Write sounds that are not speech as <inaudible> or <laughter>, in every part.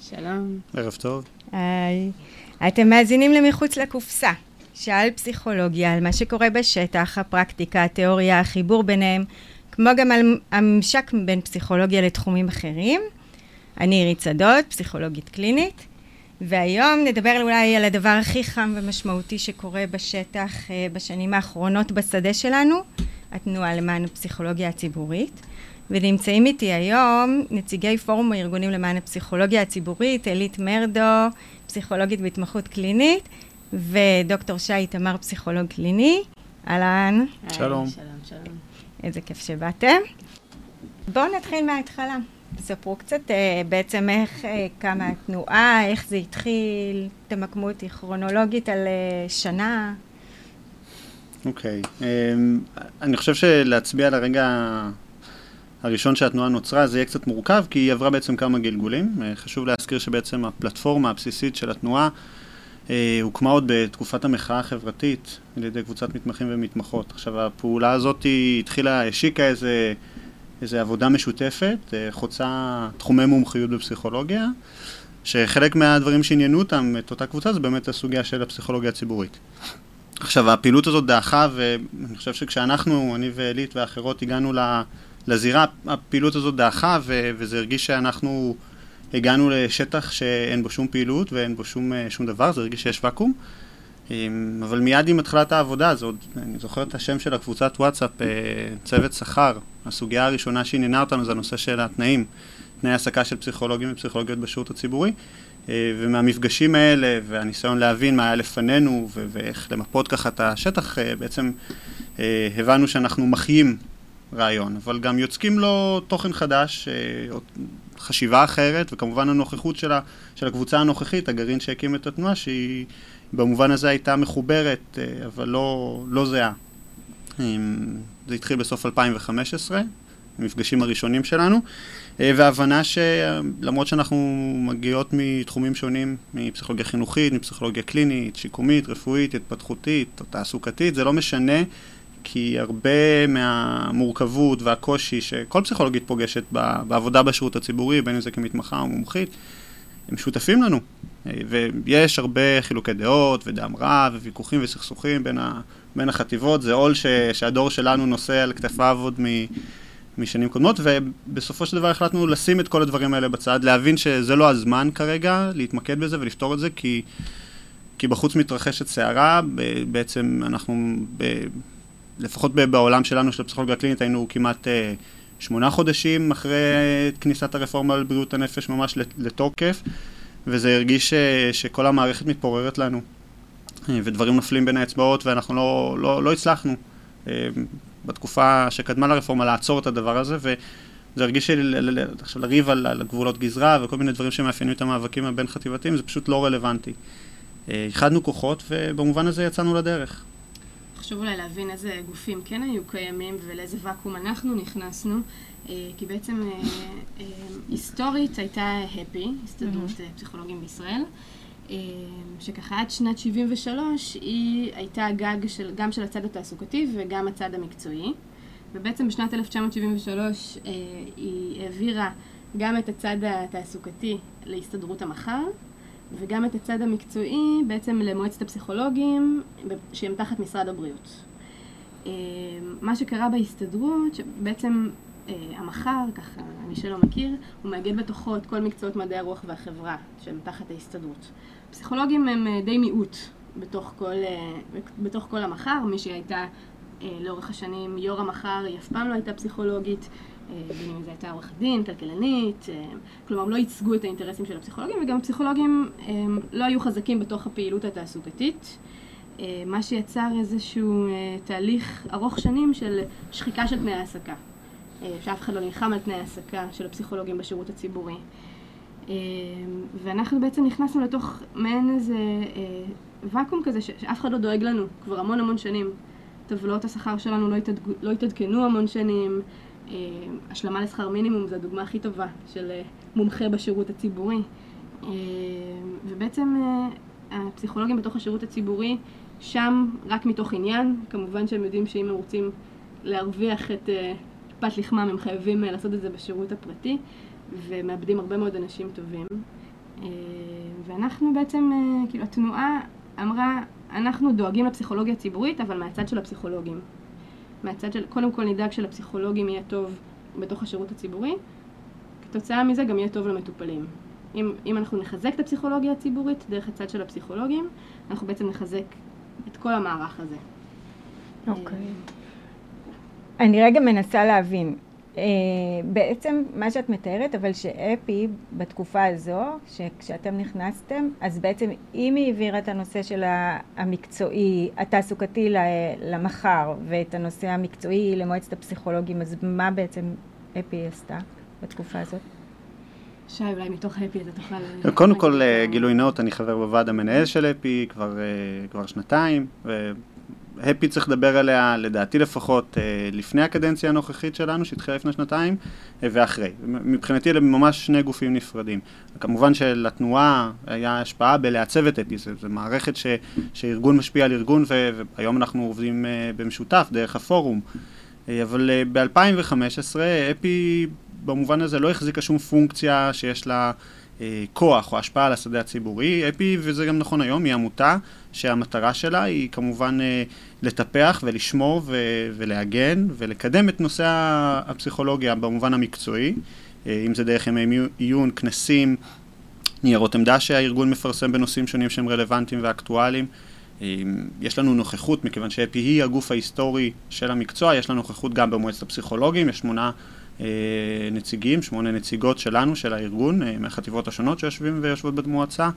שלום. ערב טוב. היי. אתם מאזינים למחוץ לקופסה. שאל פסיכולוגיה על מה שקורה בשטח, הפרקטיקה, התיאוריה, החיבור ביניהם, כמו גם על הממשק בין פסיכולוגיה לתחומים אחרים. אני עירית שדות, פסיכולוגית קלינית, והיום נדבר אולי על הדבר הכי חם ומשמעותי שקורה בשטח אה, בשנים האחרונות בשדה שלנו, התנועה למען הפסיכולוגיה הציבורית. ונמצאים איתי היום נציגי פורום הארגונים למען הפסיכולוגיה הציבורית, אלית מרדו, פסיכולוגית בהתמחות קלינית, ודוקטור שי תמר, פסיכולוג קליני. אהלן. שלום. שלום, שלום. איזה כיף שבאתם. בואו נתחיל מההתחלה. ספרו קצת אה, בעצם איך אה, קמה התנועה, איך זה התחיל, תמקמו אותי כרונולוגית על אה, שנה. אוקיי. Okay. אני חושב שלהצביע על הרגע הראשון שהתנועה נוצרה זה יהיה קצת מורכב, כי היא עברה בעצם כמה גלגולים. חשוב להזכיר שבעצם הפלטפורמה הבסיסית של התנועה הוקמה עוד בתקופת המחאה החברתית על ידי קבוצת מתמחים ומתמחות. עכשיו, הפעולה הזאת התחילה, השיקה איזה... איזו עבודה משותפת, חוצה תחומי מומחיות בפסיכולוגיה, שחלק מהדברים שעניינו אותם, את אותה קבוצה, זה באמת הסוגיה של הפסיכולוגיה הציבורית. עכשיו, הפעילות הזאת דעכה, ואני חושב שכשאנחנו, אני ואלית ואחרות, הגענו לזירה, הפעילות הזאת דעכה, וזה הרגיש שאנחנו הגענו לשטח שאין בו שום פעילות ואין בו שום, שום דבר, זה הרגיש שיש ואקום. אבל מיד עם התחלת העבודה, עוד, אני זוכר את השם של הקבוצת וואטסאפ, צוות שכר. הסוגיה הראשונה שעניינה אותנו זה הנושא של התנאים, תנאי העסקה של פסיכולוגים ופסיכולוגיות בשירות הציבורי. ומהמפגשים האלה והניסיון להבין מה היה לפנינו ואיך למפות ככה את השטח, בעצם הבנו שאנחנו מחיים רעיון, אבל גם יוצקים לו תוכן חדש, חשיבה אחרת, וכמובן הנוכחות של, ה, של הקבוצה הנוכחית, הגרעין שהקים את התנועה, שהיא במובן הזה הייתה מחוברת, אבל לא, לא זהה. זה התחיל בסוף 2015, המפגשים הראשונים שלנו, והבנה שלמרות שאנחנו מגיעות מתחומים שונים, מפסיכולוגיה חינוכית, מפסיכולוגיה קלינית, שיקומית, רפואית, התפתחותית תעסוקתית, זה לא משנה, כי הרבה מהמורכבות והקושי שכל פסיכולוגית פוגשת בעבודה בשירות הציבורי, בין אם זה כמתמחה או מומחית, הם שותפים לנו. ויש הרבה חילוקי דעות ודם רע וויכוחים וסכסוכים בין, ה, בין החטיבות, זה עול ש, שהדור שלנו נושא על כתפיו עוד מ, משנים קודמות, ובסופו של דבר החלטנו לשים את כל הדברים האלה בצד, להבין שזה לא הזמן כרגע להתמקד בזה ולפתור את זה, כי, כי בחוץ מתרחשת סערה, בעצם אנחנו, ב, לפחות בעולם שלנו של הפסיכולוגיה הקלינית היינו כמעט שמונה חודשים אחרי כניסת הרפורמה על בריאות הנפש ממש לתוקף. וזה הרגיש ש, שכל המערכת מתפוררת לנו, ודברים נופלים בין האצבעות, ואנחנו לא, לא, לא הצלחנו בתקופה שקדמה לרפורמה לעצור את הדבר הזה, וזה הרגיש שעכשיו לריב על, על גבולות גזרה וכל מיני דברים שמאפיינים את המאבקים הבין חטיבתיים, זה פשוט לא רלוונטי. איחדנו כוחות, ובמובן הזה יצאנו לדרך. חשוב אולי להבין איזה גופים כן היו קיימים ולאיזה ואקום אנחנו נכנסנו. כי בעצם היסטורית הייתה הפי, הסתדרות פסיכולוגים בישראל, שככה עד שנת 73' היא הייתה גג של, גם של הצד התעסוקתי וגם הצד המקצועי. ובעצם בשנת 1973 היא העבירה גם את הצד התעסוקתי להסתדרות המחר, וגם את הצד המקצועי בעצם למועצת הפסיכולוגים, שהם תחת משרד הבריאות. מה שקרה בהסתדרות, שבעצם המחר, ככה, מי שלא מכיר, הוא מאגד בתוכו את כל מקצועות מדעי הרוח והחברה שהם תחת ההסתדרות. פסיכולוגים הם די מיעוט בתוך כל, בתוך כל המחר, מי שהייתה לאורך השנים יו"ר המחר, היא אף פעם לא הייתה פסיכולוגית, בין אם זו הייתה עורכת דין, כלכלנית, כלומר לא ייצגו את האינטרסים של הפסיכולוגים, וגם פסיכולוגים לא היו חזקים בתוך הפעילות התעסוקתית. מה שיצר איזשהו תהליך ארוך שנים של שחיקה של תנאי העסקה. שאף אחד לא נלחם על תנאי העסקה של הפסיכולוגים בשירות הציבורי. ואנחנו בעצם נכנסנו לתוך מעין איזה ואקום כזה שאף אחד לא דואג לנו כבר המון המון שנים. טבלאות השכר שלנו לא, התעד... לא התעדכנו המון שנים. השלמה לשכר מינימום זו הדוגמה הכי טובה של מומחה בשירות הציבורי. ובעצם הפסיכולוגים בתוך השירות הציבורי שם רק מתוך עניין. כמובן שהם יודעים שאם הם רוצים להרוויח את פת לחמם, הם חייבים לעשות את זה בשירות הפרטי, ומאבדים הרבה מאוד אנשים טובים. אה, ואנחנו בעצם, אה, כאילו התנועה אמרה, אנחנו דואגים לפסיכולוגיה הציבורית, אבל מהצד של הפסיכולוגים. מהצד של, קודם כל נדאג שלפסיכולוגים יהיה טוב בתוך השירות הציבורי, כתוצאה מזה גם יהיה טוב למטופלים. אם, אם אנחנו נחזק את הפסיכולוגיה הציבורית דרך הצד של הפסיכולוגים, אנחנו בעצם נחזק את כל המערך הזה. אוקיי. Okay. אני רגע מנסה להבין. Uh, בעצם מה שאת מתארת, אבל שאפי בתקופה הזו, שכשאתם נכנסתם, אז בעצם אם היא העבירה את הנושא של המקצועי, התעסוקתי למחר, ואת הנושא המקצועי למועצת הפסיכולוגים, אז מה בעצם אפי עשתה בתקופה הזאת? שי, אולי מתוך אפי אתה תוכל... קודם כל, אה, גילוי נאות, אני חבר בוועד המנהל של אפי כבר, אה, כבר שנתיים, הפי צריך לדבר עליה, לדעתי לפחות, אה, לפני הקדנציה הנוכחית שלנו, שהתחילה לפני שנתיים, אה, ואחרי. מבחינתי אלה ממש שני גופים נפרדים. כמובן שלתנועה היה השפעה בלעצב את אפי, זו מערכת ש, שארגון משפיע על ארגון, והיום אנחנו עובדים אה, במשותף דרך הפורום. אבל ב-2015 אפי במובן הזה לא החזיקה שום פונקציה שיש לה כוח או השפעה על השדה הציבורי. אפי, וזה גם נכון היום, היא עמותה שהמטרה שלה היא כמובן אה, לטפח ולשמור ו- ולהגן ולקדם את נושא הפסיכולוגיה במובן המקצועי, אה, אם זה דרך ימי עיון, כנסים, ניירות עמדה שהארגון מפרסם בנושאים שונים שהם רלוונטיים ואקטואליים. יש לנו נוכחות, מכיוון שאפי היא הגוף ההיסטורי של המקצוע, יש לנו נוכחות גם במועצת הפסיכולוגים, יש שמונה אה, נציגים, שמונה נציגות שלנו, של הארגון, אה, מהחטיבות השונות שיושבים ויושבות במועצה.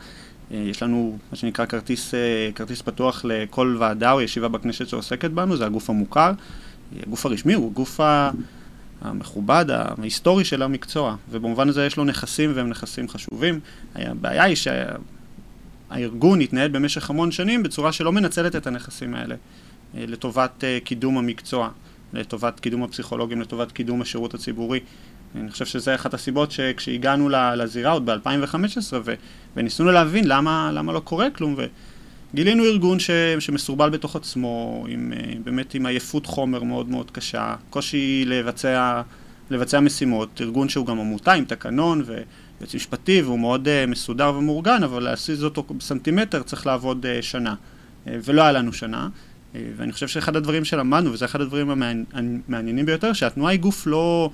אה, יש לנו מה שנקרא כרטיס, כרטיס פתוח לכל ועדה או ישיבה בכנסת שעוסקת בנו, זה הגוף המוכר. הגוף הרשמי הוא הגוף המכובד, ההיסטורי של המקצוע, ובמובן הזה יש לו נכסים והם נכסים חשובים. הבעיה היא שהארגון התנהל במשך המון שנים בצורה שלא מנצלת את הנכסים האלה לטובת קידום המקצוע. לטובת קידום הפסיכולוגים, לטובת קידום השירות הציבורי. אני חושב שזה אחת הסיבות שכשהגענו לזירה עוד ב-2015 ו- וניסינו להבין למה, למה לא קורה כלום וגילינו ארגון ש- שמסורבל בתוך עצמו, עם, אה, באמת עם עייפות חומר מאוד מאוד קשה, קושי לבצע, לבצע משימות, ארגון שהוא גם עמותה עם תקנון ויועץ משפטי והוא מאוד uh, מסודר ומאורגן, אבל להסיז אותו בסנטימטר צריך לעבוד uh, שנה, uh, ולא היה לנו שנה. אה, ואני חושב שאחד הדברים שלמדנו, וזה אחד הדברים המעניינים ביותר, שהתנועה היא גוף לא,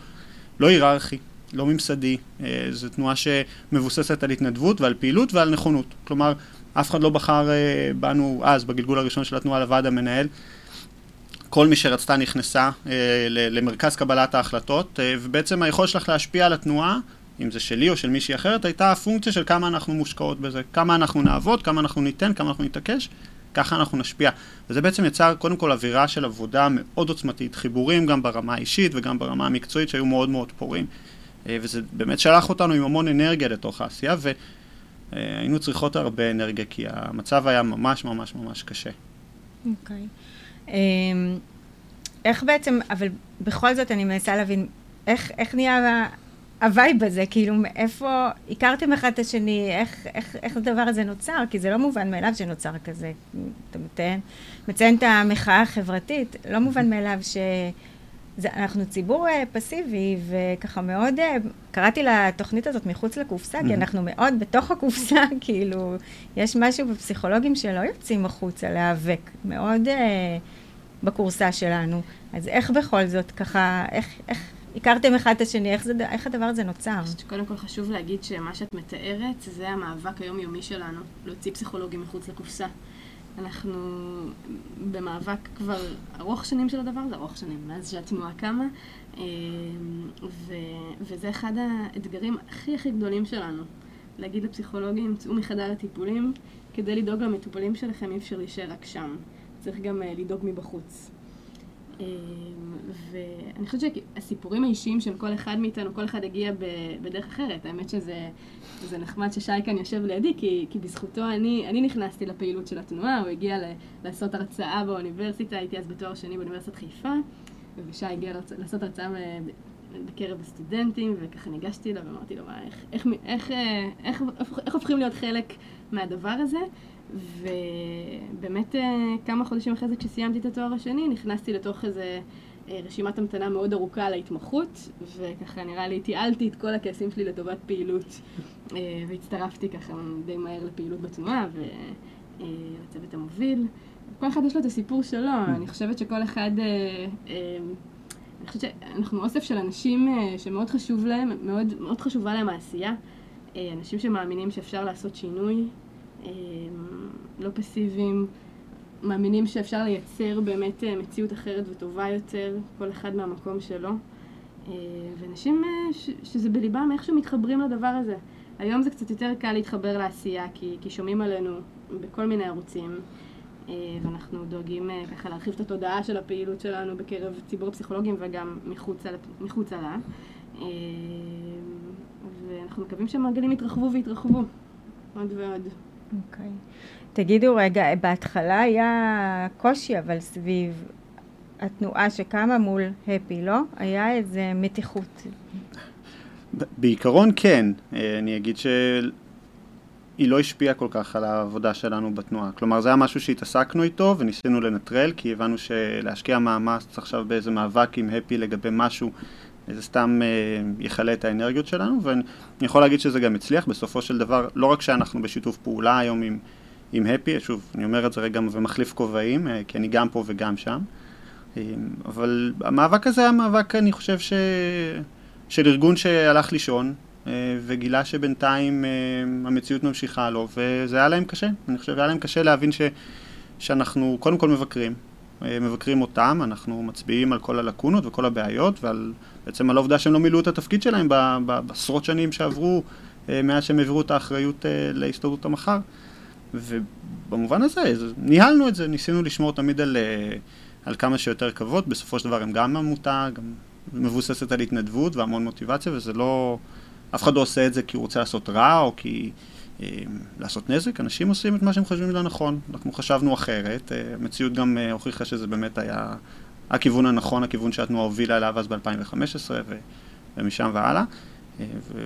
לא היררכי, לא ממסדי. אה, זו תנועה שמבוססת על התנדבות ועל פעילות ועל נכונות. כלומר, אף אחד לא בחר אה, בנו אז, בגלגול הראשון של התנועה, לוועד המנהל. כל מי שרצתה נכנסה למרכז קבלת ההחלטות, ובעצם היכולת שלך להשפיע על התנועה, אם זה שלי או של מישהי אחרת, הייתה הפונקציה של כמה אנחנו מושקעות בזה, כמה אנחנו נעבוד, כמה אנחנו ניתן, כמה אנחנו נתעקש, ככה אנחנו נשפיע. וזה בעצם יצר קודם כל אווירה של עבודה מאוד עוצמתית, חיבורים גם ברמה האישית וגם ברמה המקצועית שהיו מאוד מאוד פורים. אה, וזה באמת שלח אותנו עם המון אנרגיה לתוך העשייה, והיינו צריכות הרבה אנרגיה, כי המצב היה ממש ממש ממש קשה. אוקיי. Okay. אמ, איך בעצם, אבל בכל זאת אני מנסה להבין, איך, איך נהיה ה vibe הזה, כאילו, מאיפה הכרתם אחד את השני, איך, איך, איך הדבר הזה נוצר? כי זה לא מובן מאליו שנוצר כזה. אתה מציין, מציין את המחאה החברתית, לא מובן מאליו שאנחנו ציבור uh, פסיבי, וככה מאוד, uh, קראתי לתוכנית הזאת מחוץ לקופסה, כי אנחנו מאוד בתוך הקופסה, <laughs> כאילו, יש משהו בפסיכולוגים שלא יוצאים החוצה להיאבק, מאוד uh, בקורסה שלנו. אז איך בכל זאת, ככה, איך, איך, הכרתם אחד את השני, איך, זה, איך הדבר הזה נוצר? קודם כל חשוב להגיד שמה שאת מתארת זה המאבק היומיומי שלנו, להוציא פסיכולוגים מחוץ לקופסה. אנחנו במאבק כבר ארוך שנים של הדבר הזה, ארוך שנים, מאז שהתנועה קמה, אמ, ו, וזה אחד האתגרים הכי הכי גדולים שלנו. להגיד לפסיכולוגים, צאו מחדר הטיפולים, כדי לדאוג למטופלים שלכם אי אפשר להישאר רק שם. צריך גם אה, לדאוג מבחוץ. אמ, ואני חושבת שהסיפורים האישיים של כל אחד מאיתנו, כל אחד הגיע בדרך אחרת. האמת שזה נחמד ששי כאן יושב לידי, כי, כי בזכותו אני, אני נכנסתי לפעילות של התנועה, הוא הגיע ל, לעשות הרצאה באוניברסיטה, הייתי אז בתואר שני באוניברסיטת חיפה, ושי הגיע לעשות הרצאה בקרב הסטודנטים, וככה ניגשתי אליו ואמרתי לו, איך, איך, איך, איך, איך, איך הופכים להיות חלק מהדבר הזה? ובאמת אה, כמה חודשים אחרי זה כשסיימתי את התואר השני נכנסתי לתוך איזה רשימת המתנה מאוד ארוכה להתמחות, וככה נראה לי תיעלתי את כל הכסים שלי לטובת פעילות, והצטרפתי ככה די מהר לפעילות בתנועה ולצוות המוביל. כל אחד יש לו את הסיפור שלו, אני חושבת שכל אחד... אני חושבת שאנחנו אוסף של אנשים שמאוד חשוב להם, מאוד, מאוד חשובה להם העשייה. אנשים שמאמינים שאפשר לעשות שינוי, לא פסיביים, מאמינים שאפשר לייצר באמת מציאות אחרת וטובה יותר, כל אחד מהמקום שלו. ואנשים שזה בליבם איכשהו מתחברים לדבר הזה. היום זה קצת יותר קל להתחבר לעשייה, כי, כי שומעים עלינו בכל מיני ערוצים. ואנחנו דואגים ככה להרחיב את התודעה של הפעילות שלנו בקרב ציבור הפסיכולוגים וגם מחוצה לה. ואנחנו מקווים שהמעגלים יתרחבו ויתרחבו עוד ועוד. אוקיי. Okay. תגידו רגע, בהתחלה היה קושי אבל סביב התנועה שקמה מול הפי, לא? היה איזה מתיחות. בעיקרון כן. אני אגיד שהיא לא השפיעה כל כך על העבודה שלנו בתנועה. כלומר, זה היה משהו שהתעסקנו איתו וניסינו לנטרל, כי הבנו שלהשקיע מאמץ עכשיו באיזה מאבק עם הפי לגבי משהו זה סתם אה, יכלה את האנרגיות שלנו, ואני יכול להגיד שזה גם הצליח. בסופו של דבר, לא רק שאנחנו בשיתוף פעולה היום עם, עם הפי, שוב, אני אומר את זה רגע ומחליף כובעים, אה, כי אני גם פה וגם שם, אה, אבל המאבק הזה היה מאבק, אני חושב, ש... של ארגון שהלך לישון, וגילה שבינתיים המציאות ממשיכה לו, וזה היה להם קשה, אני חושב, היה להם קשה להבין ש... שאנחנו קודם כל מבקרים, מבקרים אותם, אנחנו מצביעים על כל הלקונות וכל הבעיות ועל בעצם על העובדה שהם לא מילאו את התפקיד שלהם בעשרות שנים שעברו אה, מאז שהם העבירו את האחריות אה, להסתדרות המחר. ובמובן הזה, ניהלנו את זה, ניסינו לשמור תמיד על, אה, על כמה שיותר כבוד, בסופו של דבר הם גם עמותה, גם מבוססת על התנדבות והמון מוטיבציה, וזה לא... אף אחד לא עושה את זה כי הוא רוצה לעשות רע או כי... אה, לעשות נזק, אנשים עושים את מה שהם חושבים לנכון. אנחנו חשבנו אחרת, אה, המציאות גם אה, הוכיחה שזה באמת היה הכיוון הנכון, הכיוון שהתנועה הובילה אליו אז ב-2015 ומשם והלאה.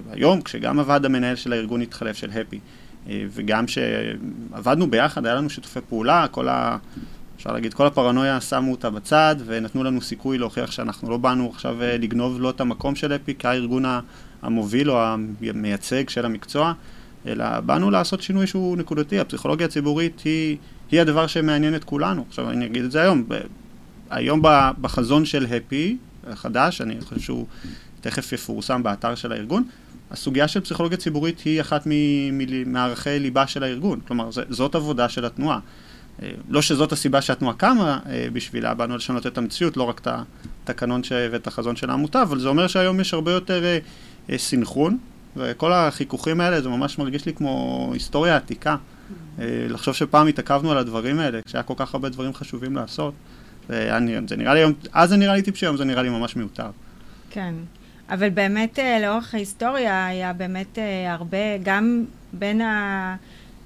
והיום, כשגם הוועד המנהל של הארגון התחלף, של הפי, וגם שעבדנו ביחד, היה לנו שיתופי פעולה, כל ה... אפשר להגיד, כל הפרנויה שמו אותה בצד ונתנו לנו סיכוי להוכיח שאנחנו לא באנו עכשיו לגנוב לא את המקום של אפי כארגון המוביל או המייצג של המקצוע, אלא באנו לעשות שינוי שהוא נקודתי. הפסיכולוגיה הציבורית היא, היא הדבר שמעניין את כולנו. עכשיו אני אגיד את זה היום. היום בחזון של הפי, החדש, אני חושב שהוא תכף יפורסם באתר של הארגון, הסוגיה של פסיכולוגיה ציבורית היא אחת מערכי ליבה של הארגון. כלומר, זאת עבודה של התנועה. אה, לא שזאת הסיבה שהתנועה קמה אה, בשבילה, באנו לשנות את המציאות, לא רק את התקנון ואת החזון של העמותה, אבל זה אומר שהיום יש הרבה יותר אה, סינכרון וכל החיכוכים האלה, זה ממש מרגיש לי כמו היסטוריה עתיקה. לחשוב שפעם התעכבנו על הדברים האלה, כשהיה כל כך הרבה דברים חשובים לעשות. זה, זה נראה לי היום, אז זה נראה לי טיפשי, היום זה נראה לי ממש מיותר. כן, אבל באמת לאורך ההיסטוריה היה באמת הרבה, גם בין ה...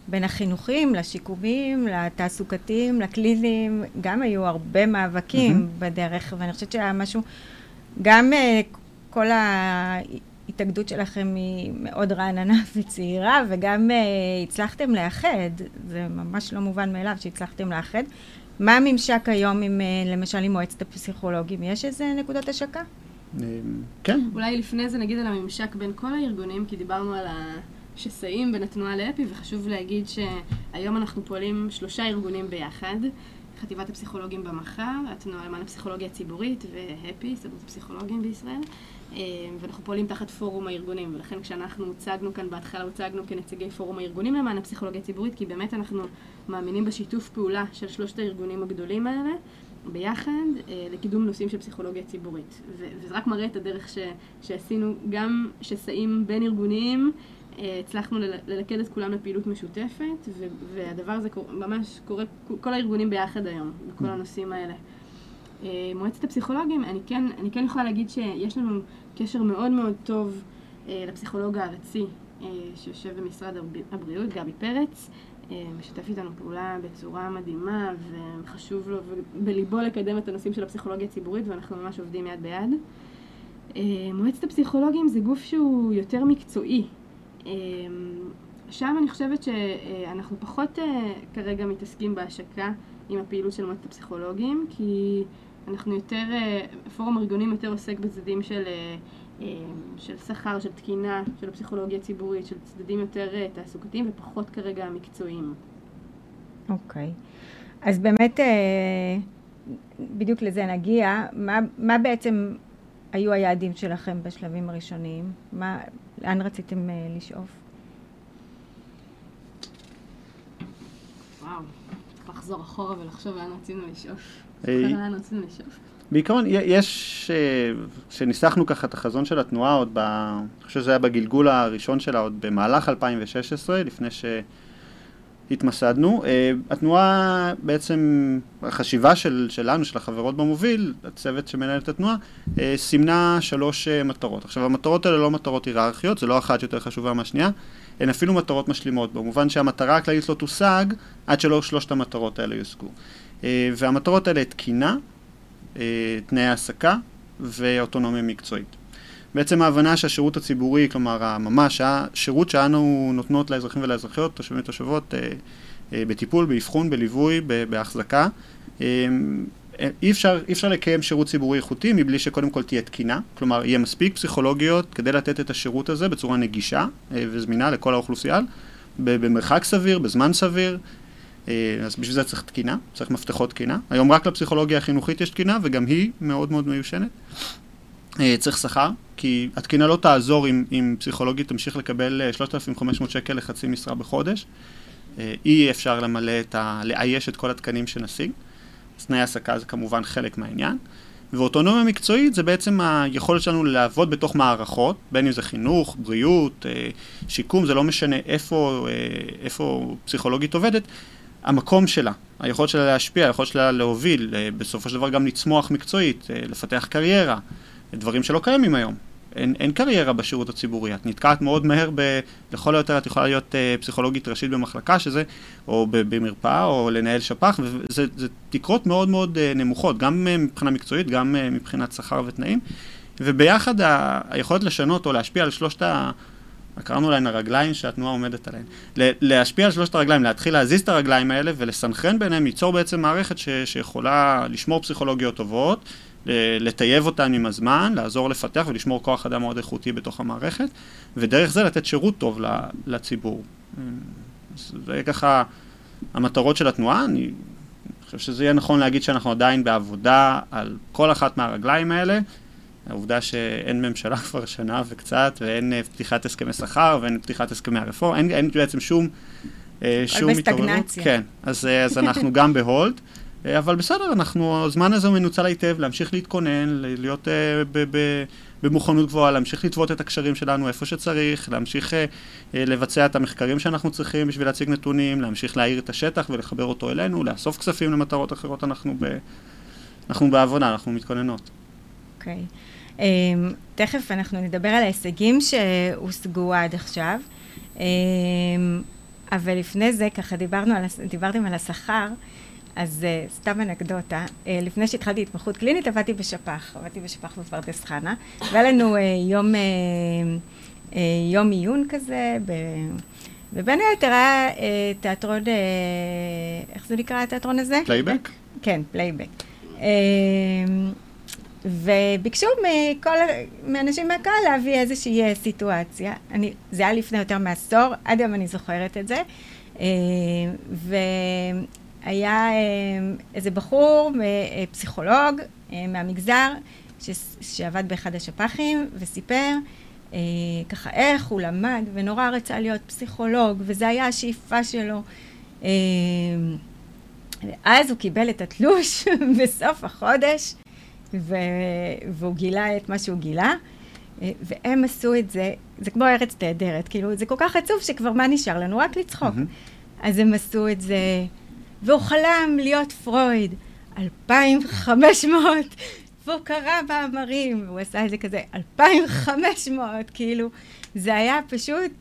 בין החינוכיים לשיקומיים, לתעסוקתיים, לקליניים, גם היו הרבה מאבקים mm-hmm. בדרך, ואני חושבת שהיה משהו, גם כל ההתאגדות שלכם היא מאוד רעננה <laughs> וצעירה, וגם uh, הצלחתם לאחד, זה ממש לא מובן מאליו שהצלחתם לאחד. מה הממשק היום עם, uh, למשל, עם מועצת הפסיכולוגים? יש איזה נקודות השקה? כן. אולי לפני זה נגיד על הממשק בין כל הארגונים, כי דיברנו על ה... שסעים בין התנועה לאפי, וחשוב להגיד שהיום אנחנו פועלים שלושה ארגונים ביחד. חטיבת הפסיכולוגים במחר, התנועה למען הפסיכולוגיה הציבורית והפי, הסתדרות הפסיכולוגים בישראל, אה, ואנחנו פועלים תחת פורום הארגונים, ולכן כשאנחנו הוצגנו כאן בהתחלה, הוצגנו כנציגי פורום הארגונים למען הפסיכולוגיה הציבורית, כי באמת אנחנו מאמינים בשיתוף פעולה של שלושת הארגונים הגדולים האלה, ביחד אה, לקידום נושאים של פסיכולוגיה ציבורית. וזה רק מראה את הדרך ש, שעשינו, גם שסעים בין ארגוניים, הצלחנו ללכד את כולם לפעילות משותפת, והדבר הזה ממש קורה, כל הארגונים ביחד היום, בכל הנושאים האלה. אה, מועצת הפסיכולוגים, אני כן, אני כן יכולה להגיד שיש לנו קשר מאוד מאוד טוב אה, לפסיכולוג הארצי שיושב במשרד הבריאות, גבי פרץ, משתף איתנו פעולה בצורה מדהימה וחשוב לו בליבו לקדם את הנושאים של הפסיכולוגיה הציבורית ואנחנו ממש עובדים יד ביד. מועצת הפסיכולוגים זה גוף שהוא יותר מקצועי, שם אני חושבת שאנחנו פחות אה, כרגע מתעסקים בהשקה עם הפעילות של מועצת הפסיכולוגים, כי אנחנו יותר, פורום ארגונים יותר עוסק בצדדים של, של שכר, של תקינה, של הפסיכולוגיה הציבורית, של צדדים יותר תעסוקתיים ופחות כרגע מקצועיים. אוקיי. Okay. אז באמת, בדיוק לזה נגיע. מה, מה בעצם היו היעדים שלכם בשלבים הראשוניים? מה, לאן רציתם לשאוף? וואו, לחזור אחורה ולחשוב לאן רצינו לשאוף. לאן רצינו לשאוף. בעיקרון, יש, כשניסחנו ככה את החזון של התנועה עוד, ב, אני חושב שזה היה בגלגול הראשון שלה עוד במהלך 2016, לפני שהתמסדנו. התנועה בעצם, החשיבה של, שלנו, של החברות במוביל, הצוות שמנהל את התנועה, סימנה שלוש מטרות. עכשיו, המטרות האלה לא מטרות היררכיות, זה לא אחת יותר חשובה מהשנייה. הן אפילו מטרות משלימות, במובן שהמטרה הכללית לא תושג עד שלא שלושת המטרות האלה יושגו. והמטרות האלה תקינה, תנאי העסקה ואוטונומיה מקצועית. בעצם ההבנה שהשירות הציבורי, כלומר ממש השירות שאנו נותנות לאזרחים ולאזרחיות, תושבים ותושבות, בטיפול, באבחון, בליווי, בהחזקה, אי אפשר, אי אפשר לקיים שירות ציבורי איכותי מבלי שקודם כל תהיה תקינה, כלומר יהיה מספיק פסיכולוגיות כדי לתת את השירות הזה בצורה נגישה וזמינה לכל האוכלוסייה, במרחק סביר, בזמן סביר, אז בשביל זה צריך תקינה, צריך מפתחות תקינה. היום רק לפסיכולוגיה החינוכית יש תקינה וגם היא מאוד מאוד מיושנת. צריך שכר, כי התקינה לא תעזור אם, אם פסיכולוגית תמשיך לקבל 3,500 שקל לחצי משרה בחודש. אי אפשר למלא את ה... לאייש את כל התקנים שנשיג. אז תנאי העסקה זה כמובן חלק מהעניין. ואוטונומיה מקצועית זה בעצם היכולת שלנו לעבוד בתוך מערכות, בין אם זה חינוך, בריאות, שיקום, זה לא משנה איפה, איפה פסיכולוגית עובדת, המקום שלה, היכולת שלה להשפיע, היכולת שלה להוביל, בסופו של דבר גם לצמוח מקצועית, לפתח קריירה, דברים שלא קיימים היום. אין, אין קריירה בשירות הציבורי, את נתקעת מאוד מהר, ב, לכל היותר את יכולה להיות uh, פסיכולוגית ראשית במחלקה שזה, או במרפאה, או לנהל שפ"ח, וזה תקרות מאוד מאוד uh, נמוכות, גם uh, מבחינה מקצועית, גם uh, מבחינת שכר ותנאים, וביחד ה, היכולת לשנות או להשפיע על שלושת ה... קראנו להן הרגליים שהתנועה עומדת עליהן. להשפיע על שלושת הרגליים, להתחיל להזיז את הרגליים האלה ולסנכרן ביניהם, ייצור בעצם מערכת ש, שיכולה לשמור פסיכולוגיות טובות, לטייב אותן עם הזמן, לעזור לפתח ולשמור כוח אדם מאוד איכותי בתוך המערכת, ודרך זה לתת שירות טוב לציבור. זה ככה המטרות של התנועה. אני חושב שזה יהיה נכון להגיד שאנחנו עדיין בעבודה על כל אחת מהרגליים האלה. העובדה שאין ממשלה <laughs> כבר שנה וקצת, ואין פתיחת הסכמי שכר, ואין פתיחת הסכמי הרפורמה, אין, אין בעצם שום, שום התעוררות. כן, אז, אז אנחנו גם בהולד. אבל בסדר, אנחנו, הזמן הזה מנוצל היטב להמשיך להתכונן, להיות ב, במוכנות גבוהה, להמשיך לטוות את הקשרים שלנו איפה שצריך, להמשיך uh, לבצע את המחקרים שאנחנו צריכים בשביל להציג נתונים, להמשיך להאיר את השטח ולחבר אותו אלינו, לאסוף כספים למטרות אחרות, אנחנו, ב, אנחנו בעבודה, אנחנו מתכוננות. אוקיי. Okay. Um, תכף אנחנו נדבר על ההישגים שהושגו עד עכשיו, um, אבל לפני זה, ככה דיברנו על, דיברתם על השכר. אז uh, סתם אנקדוטה, uh, לפני שהתחלתי התמחות קלינית עבדתי בשפ"ח, עבדתי בשפ"ח בפרדס חנה, והיה לנו uh, יום, uh, uh, יום עיון כזה, ב... ובין היתר היה uh, תיאטרון, uh, איך זה נקרא התיאטרון הזה? פלייבק? כן, פלייבק. Uh, וביקשו מכל, מאנשים מהקהל להביא איזושהי סיטואציה. אני, זה היה לפני יותר מעשור, עד היום אני זוכרת את זה. Uh. היה איזה בחור, פסיכולוג מהמגזר, ש, שעבד באחד השפ"חים, וסיפר אה, ככה איך הוא למד, ונורא רצה להיות פסיכולוג, וזו הייתה השאיפה שלו. אה, אז הוא קיבל את התלוש <laughs> בסוף החודש, ו, והוא גילה את מה שהוא גילה, אה, והם עשו את זה, זה כמו ארץ נהדרת, כאילו, זה כל כך עצוב שכבר מה נשאר לנו? רק לצחוק. Mm-hmm. אז הם עשו את זה... והוא חלם להיות פרויד. 2,500, והוא קרא מאמרים, הוא עשה את זה כזה, 2,500, כאילו, זה היה פשוט,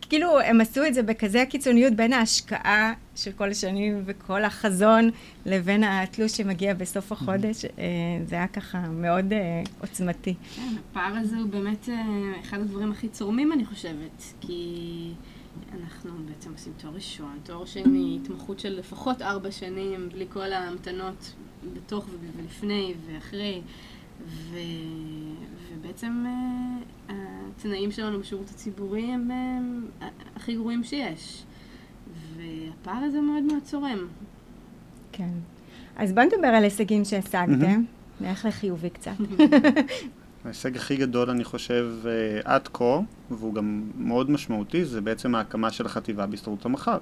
כאילו, הם עשו את זה בכזה קיצוניות בין ההשקעה של כל השנים וכל החזון לבין התלוש שמגיע בסוף החודש, אה, זה היה ככה מאוד אה, עוצמתי. כן, הפער הזה הוא באמת אה, אחד הדברים הכי צורמים, אני חושבת, כי... אנחנו בעצם עושים תואר ראשון, תואר שני, התמחות של לפחות ארבע שנים, בלי כל ההמתנות בתוך ולפני ואחרי, ו... ובעצם uh, התנאים שלנו בשירות הציבורי הם uh, הכי גרועים שיש. והפער הזה מאוד מאוד צורם. כן. אז בוא נדבר על הישגים שהשגתם. נלך לחיובי קצת. <laughs> ההישג הכי גדול, אני חושב, אה, עד כה, והוא גם מאוד משמעותי, זה בעצם ההקמה של החטיבה בהסתדרות המחר.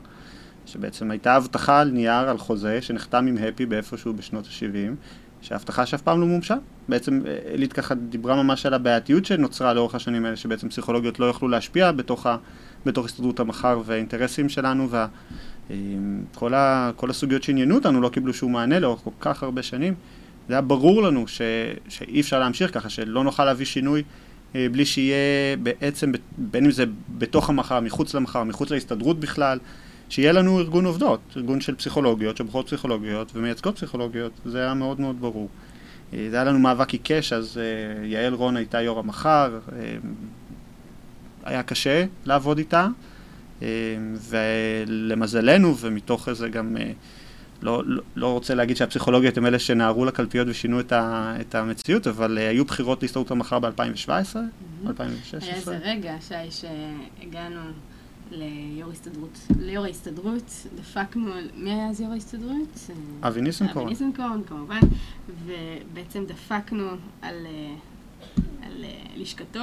שבעצם הייתה הבטחה על נייר, על חוזה, שנחתם עם הפי באיפשהו בשנות ה-70, שההבטחה שאף פעם לא מומשה. בעצם אלית ככה דיברה ממש על הבעייתיות שנוצרה לאורך השנים האלה, שבעצם פסיכולוגיות לא יכלו להשפיע בתוך, ה, בתוך הסתדרות המחר והאינטרסים שלנו, וכל אה, כל הסוגיות שעניינו אותנו לא קיבלו שום מענה לאורך כל כך הרבה שנים. זה היה ברור לנו ש, שאי אפשר להמשיך ככה, שלא נוכל להביא שינוי אה, בלי שיהיה בעצם, בין אם זה בתוך המחר, מחוץ למחר, מחוץ להסתדרות בכלל, שיהיה לנו ארגון עובדות, ארגון של פסיכולוגיות, שבוחרות פסיכולוגיות ומייצגות פסיכולוגיות, זה היה מאוד מאוד ברור. אה, זה היה לנו מאבק עיקש, אז אה, יעל רון הייתה יו"ר המחר, היה קשה לעבוד איתה, ולמזלנו, ומתוך איזה גם... לא, לא, לא רוצה להגיד שהפסיכולוגיות הם אלה שנערו לקלפיות ושינו את, ה, את המציאות, אבל uh, היו בחירות להסתדרות המחר ב-2017, mm-hmm. 2016. היה איזה רגע, שי, שהגענו ליו"ר הסתדרות, ליו"ר ההסתדרות, דפקנו, מי היה אז יו"ר ההסתדרות? אבי ניסנקורן. אבי ניסנקורן, כמובן, ובעצם דפקנו על, אה, על אה, לשכתו.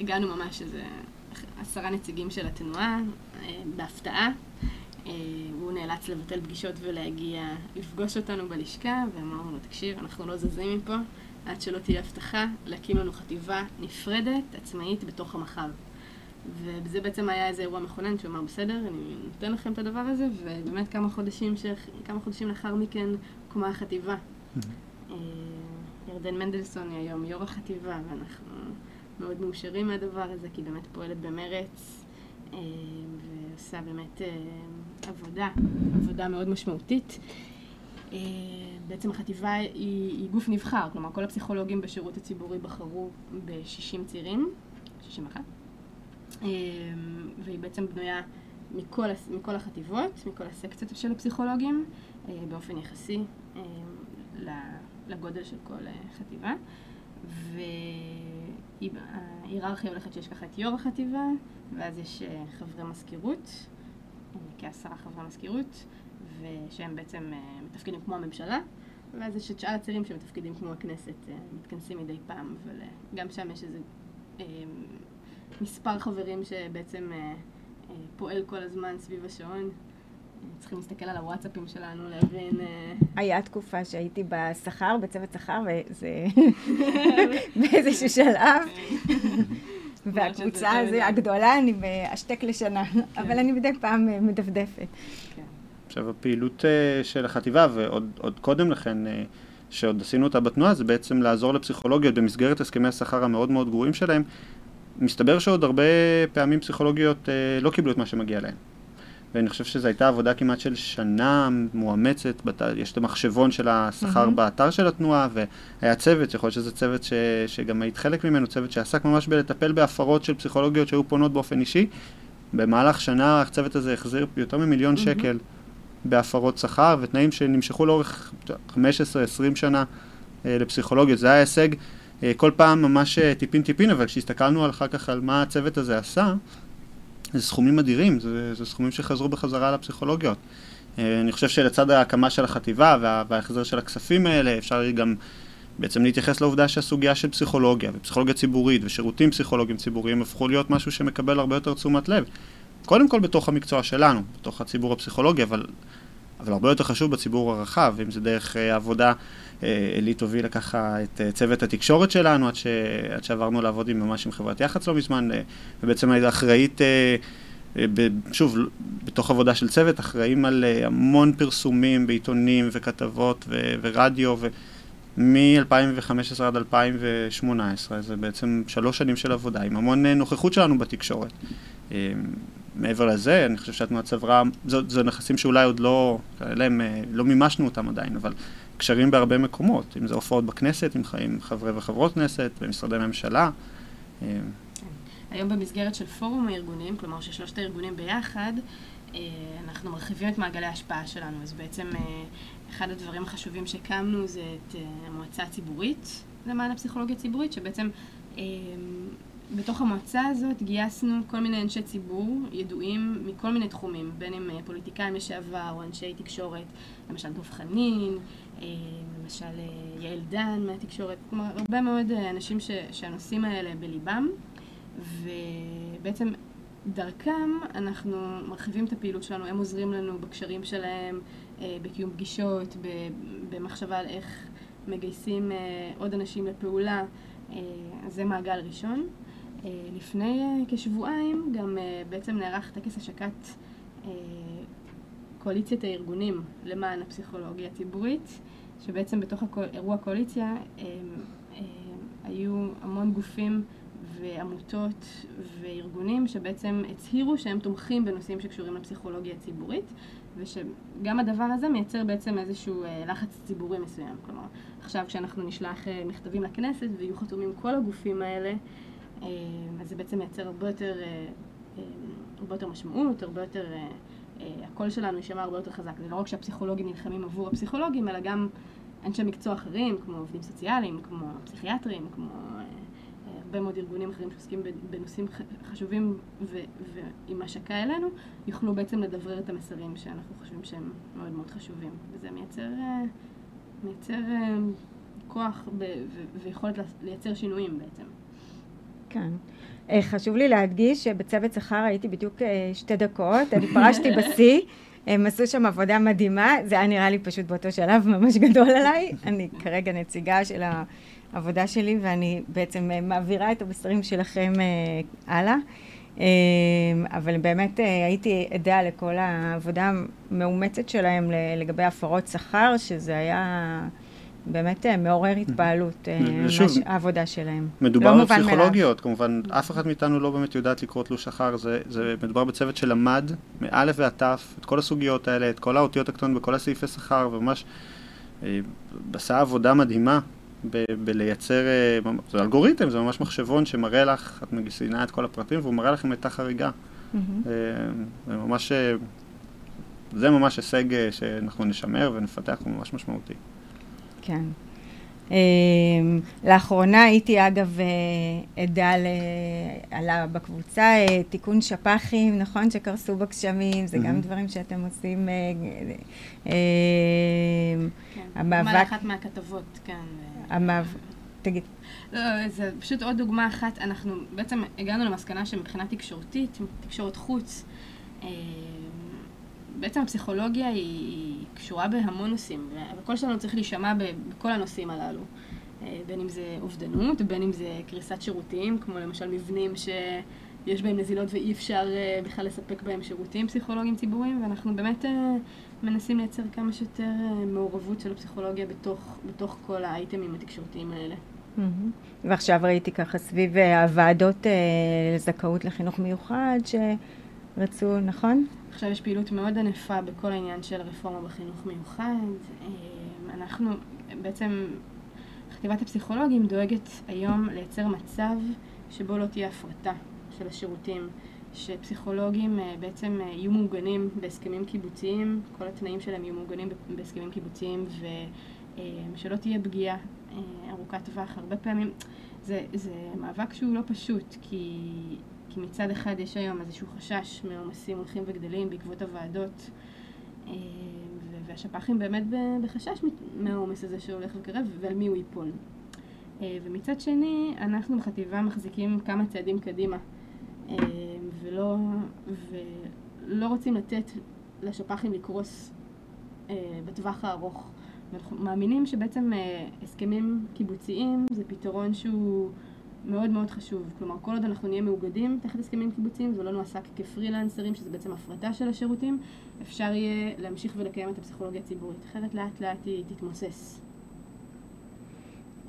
הגענו ממש איזה עשרה נציגים של התנועה, בהפתעה. אה, הוא נאלץ לבטל פגישות ולהגיע לפגוש אותנו בלשכה, ואמרנו לו, תקשיב, אנחנו לא זזים מפה עד שלא תהיה הבטחה להקים לנו חטיבה נפרדת, עצמאית, בתוך המחר. וזה בעצם היה איזה אירוע מכונן שהוא אמר, בסדר, אני נותן לכם את הדבר הזה, ובאמת כמה חודשים, ש... כמה חודשים לאחר מכן הוקמה החטיבה. Mm-hmm. אה, ירדן מנדלסון היא היום יו"ר החטיבה, ואנחנו מאוד מאושרים מהדבר הזה, כי היא באמת פועלת במרץ. אה, ועושה באמת אה, עבודה, עבודה מאוד משמעותית. אה, בעצם החטיבה היא, היא גוף נבחר, כלומר כל הפסיכולוגים בשירות הציבורי בחרו ב-60 צעירים, 61, והיא בעצם בנויה מכל, מכל החטיבות, מכל הסקציות של הפסיכולוגים, באופן יחסי לגודל של כל חטיבה. וההיררכיה הולכת שיש ככה את יו"ר החטיבה, ואז יש אה, חברי מזכירות, אה, כעשרה חברי מזכירות, ושהם בעצם אה, מתפקידים כמו הממשלה, ואז יש את שאר הצעירים שמתפקידים כמו הכנסת, מתכנסים מדי פעם, אבל גם שם יש איזה מספר חברים שבעצם פועל כל הזמן סביב השעון. צריכים להסתכל על הוואטסאפים שלנו, להבין... היה תקופה שהייתי בשכר, בצוות שכר, וזה <laughs> באיזשהו שלב. <laughs> והקבוצה הזו הגדולה, אני בהשתק לשנה, כן. אבל אני מדי פעם אה, מדפדפת. כן. עכשיו, הפעילות אה, של החטיבה, ועוד קודם לכן, אה, שעוד עשינו אותה בתנועה, זה בעצם לעזור לפסיכולוגיות במסגרת הסכמי השכר המאוד מאוד גרועים שלהם. מסתבר שעוד הרבה פעמים פסיכולוגיות לא קיבלו את מה שמגיע להם. ואני חושב שזו הייתה עבודה כמעט של שנה מואמצת, בת... יש את המחשבון של השכר mm-hmm. באתר של התנועה, והיה צוות, יכול להיות שזה צוות ש... שגם היית חלק ממנו, צוות שעסק ממש בלטפל בהפרות של פסיכולוגיות שהיו פונות באופן אישי. במהלך שנה הצוות הזה החזיר יותר ממיליון mm-hmm. שקל בהפרות שכר, ותנאים שנמשכו לאורך 15-20 שנה אה, לפסיכולוגיות. זה היה הישג אה, כל פעם ממש אה, טיפין טיפין, אבל כשהסתכלנו אחר כך על מה הצוות הזה עשה, זה סכומים אדירים, זה, זה סכומים שחזרו בחזרה לפסיכולוגיות. אה, אני חושב שלצד ההקמה של החטיבה וה, וההחזר של הכספים האלה, אפשר גם בעצם להתייחס לעובדה שהסוגיה של פסיכולוגיה ופסיכולוגיה ציבורית ושירותים פסיכולוגיים ציבוריים הפכו להיות משהו שמקבל הרבה יותר תשומת לב. קודם כל בתוך המקצוע שלנו, בתוך הציבור הפסיכולוגי, אבל, אבל הרבה יותר חשוב בציבור הרחב, אם זה דרך אה, עבודה אה, הובילה ככה את אה, צוות התקשורת שלנו, עד, ש... עד שעברנו לעבוד עם, ממש עם חברת יח"צ לא מזמן, ובעצם הייתה אחראית, שוב, בתוך עבודה של צוות, אחראים על המון פרסומים בעיתונים וכתבות ו... ורדיו, ו... מ-2015 עד 2018, זה בעצם שלוש שנים של עבודה, עם המון נוכחות שלנו בתקשורת. מעבר לזה, אני חושב שהתנועה צברה, זה, נכסים שאולי עוד לא, להם, לא מימשנו אותם עדיין, אבל קשרים בהרבה מקומות, אם זה הופעות בכנסת, עם, עם חברי וחברות כנסת, במשרדי ממשלה. היום במסגרת של פורום הארגונים, כלומר ששלושת הארגונים ביחד, אנחנו מרחיבים את מעגלי ההשפעה שלנו, אז בעצם אחד הדברים החשובים שהקמנו זה את המועצה הציבורית למען הפסיכולוגיה הציבורית, שבעצם בתוך המועצה הזאת גייסנו כל מיני אנשי ציבור ידועים מכל מיני תחומים, בין אם אה, פוליטיקאים לשעבר או אנשי תקשורת, למשל דב חנין, אה, למשל אה, יעל דן מהתקשורת, כלומר הרבה מאוד אנשים ש, שהנושאים האלה בליבם, ובעצם דרכם אנחנו מרחיבים את הפעילות שלנו, הם עוזרים לנו בקשרים שלהם, בקיום פגישות, במחשבה על איך מגייסים עוד אנשים לפעולה, אז זה מעגל ראשון. אה, לפני אה, כשבועיים גם אה, בעצם נערך טקס השקת קואליציית הארגונים למען הפסיכולוגיה הציבורית, שבעצם בתוך אירוע הקואליציה היו המון גופים ועמותות וארגונים שבעצם הצהירו שהם תומכים בנושאים שקשורים לפסיכולוגיה הציבורית ושגם הדבר הזה מייצר בעצם איזשהו לחץ ציבורי מסוים. כלומר, עכשיו כשאנחנו נשלח מכתבים לכנסת ויהיו חתומים כל הגופים האלה אז זה בעצם מייצר הרבה יותר, אה, אה, הרבה יותר משמעות, הרבה יותר, הקול שלנו יישמע הרבה יותר חזק. זה לא רק שהפסיכולוגים נלחמים עבור הפסיכולוגים, אלא גם אנשי מקצוע אחרים, כמו עובדים סוציאליים, כמו פסיכיאטרים, כמו הרבה מאוד ארגונים אחרים שעוסקים בנושאים חשובים ועם השקה אלינו, יוכלו בעצם לדברר את המסרים שאנחנו חושבים שהם מאוד מאוד חשובים. וזה מייצר, מייצר כוח ויכולת לייצר שינויים בעצם. כן. חשוב לי להדגיש שבצוות שכר הייתי בדיוק אה, שתי דקות, אני פרשתי בשיא, <laughs> הם עשו שם עבודה מדהימה, זה היה נראה לי פשוט באותו שלב ממש גדול עליי, אני כרגע נציגה של העבודה שלי ואני בעצם אה, מעבירה את המסרים שלכם הלאה. אבל באמת הייתי עדה לכל העבודה המאומצת שלהם לגבי הפרות שכר, שזה היה... באמת אה, מעורר התפעלות, אה, העבודה שלהם. מדובר לא על פסיכולוגיות, כמובן, אף אחת מאיתנו לא באמת יודעת לקרוא תלוש שכר, זה, זה מדובר בצוות שלמד מאלף ועד תף את כל הסוגיות האלה, את כל האותיות הקטנות בכל הסעיפי שכר, וממש אה, עשה עבודה מדהימה ב- בלייצר, זה אלגוריתם, זה ממש מחשבון שמראה לך, את מגסינה את כל הפרטים והוא מראה לך אם הייתה חריגה. זה ממש, זה ממש הישג שאנחנו נשמר ונפתח, הוא ממש משמעותי. כן. Um, לאחרונה הייתי אגב uh, עדה עלה בקבוצה uh, תיקון שפ"חים, נכון? שקרסו בגשמים, זה mm-hmm. גם דברים שאתם עושים. Uh, uh, כן, המאבק... אחת מהכתבות, כן. המאבק... תגיד. לא, זה פשוט עוד דוגמה אחת. אנחנו בעצם הגענו למסקנה שמבחינה תקשורתית, תקשורת חוץ, uh, בעצם הפסיכולוגיה היא קשורה בהמון נושאים, והקול שלנו צריך להישמע בכל הנושאים הללו. אה, בין אם זה אובדנות, בין אם זה קריסת שירותים, כמו למשל מבנים שיש בהם נזילות ואי אפשר אה, בכלל לספק בהם שירותים פסיכולוגיים ציבוריים, ואנחנו באמת אה, מנסים לייצר כמה שיותר מעורבות של הפסיכולוגיה בתוך, בתוך כל האייטמים התקשורתיים האלה. ועכשיו ראיתי ככה סביב הוועדות לזכאות לחינוך מיוחד, שרצו, נכון? עכשיו יש פעילות מאוד ענפה בכל העניין של רפורמה בחינוך מיוחד. אה, אנחנו בעצם, חטיבת הפסיכולוגים דואגת היום לייצר מצב שבו לא תהיה הפרטה של השירותים, שפסיכולוגים אה, בעצם אה, יהיו מעוגנים בהסכמים קיבוציים, כל התנאים שלהם יהיו מעוגנים בהסכמים קיבוציים ושלא תהיה פגיעה ארוכת טווח. הרבה פעמים זה, זה מאבק שהוא לא פשוט, כי כי מצד אחד יש היום איזשהו חשש מעומסים הולכים וגדלים בעקבות הוועדות, אה, והשפ"חים באמת בחשש מהעומס הזה שהולך לקרב ועל מי הוא ייפול. אה, ומצד שני, אנחנו בחטיבה מחזיקים כמה צעדים קדימה, אה, ולא, ולא רוצים לתת לשפ"חים לקרוס בטווח הארוך. ואנחנו מאמינים שבעצם הסכמים קיבוציים זה פתרון שהוא מאוד מאוד חשוב. כלומר, כל עוד אנחנו נהיה מאוגדים תחת הסכמים קיבוציים ולא נועסק כפרילנסרים, שזה בעצם הפרטה של השירותים, אפשר יהיה להמשיך ולקיים את הפסיכולוגיה הציבורית. אחרת לאט לאט היא תתמוסס.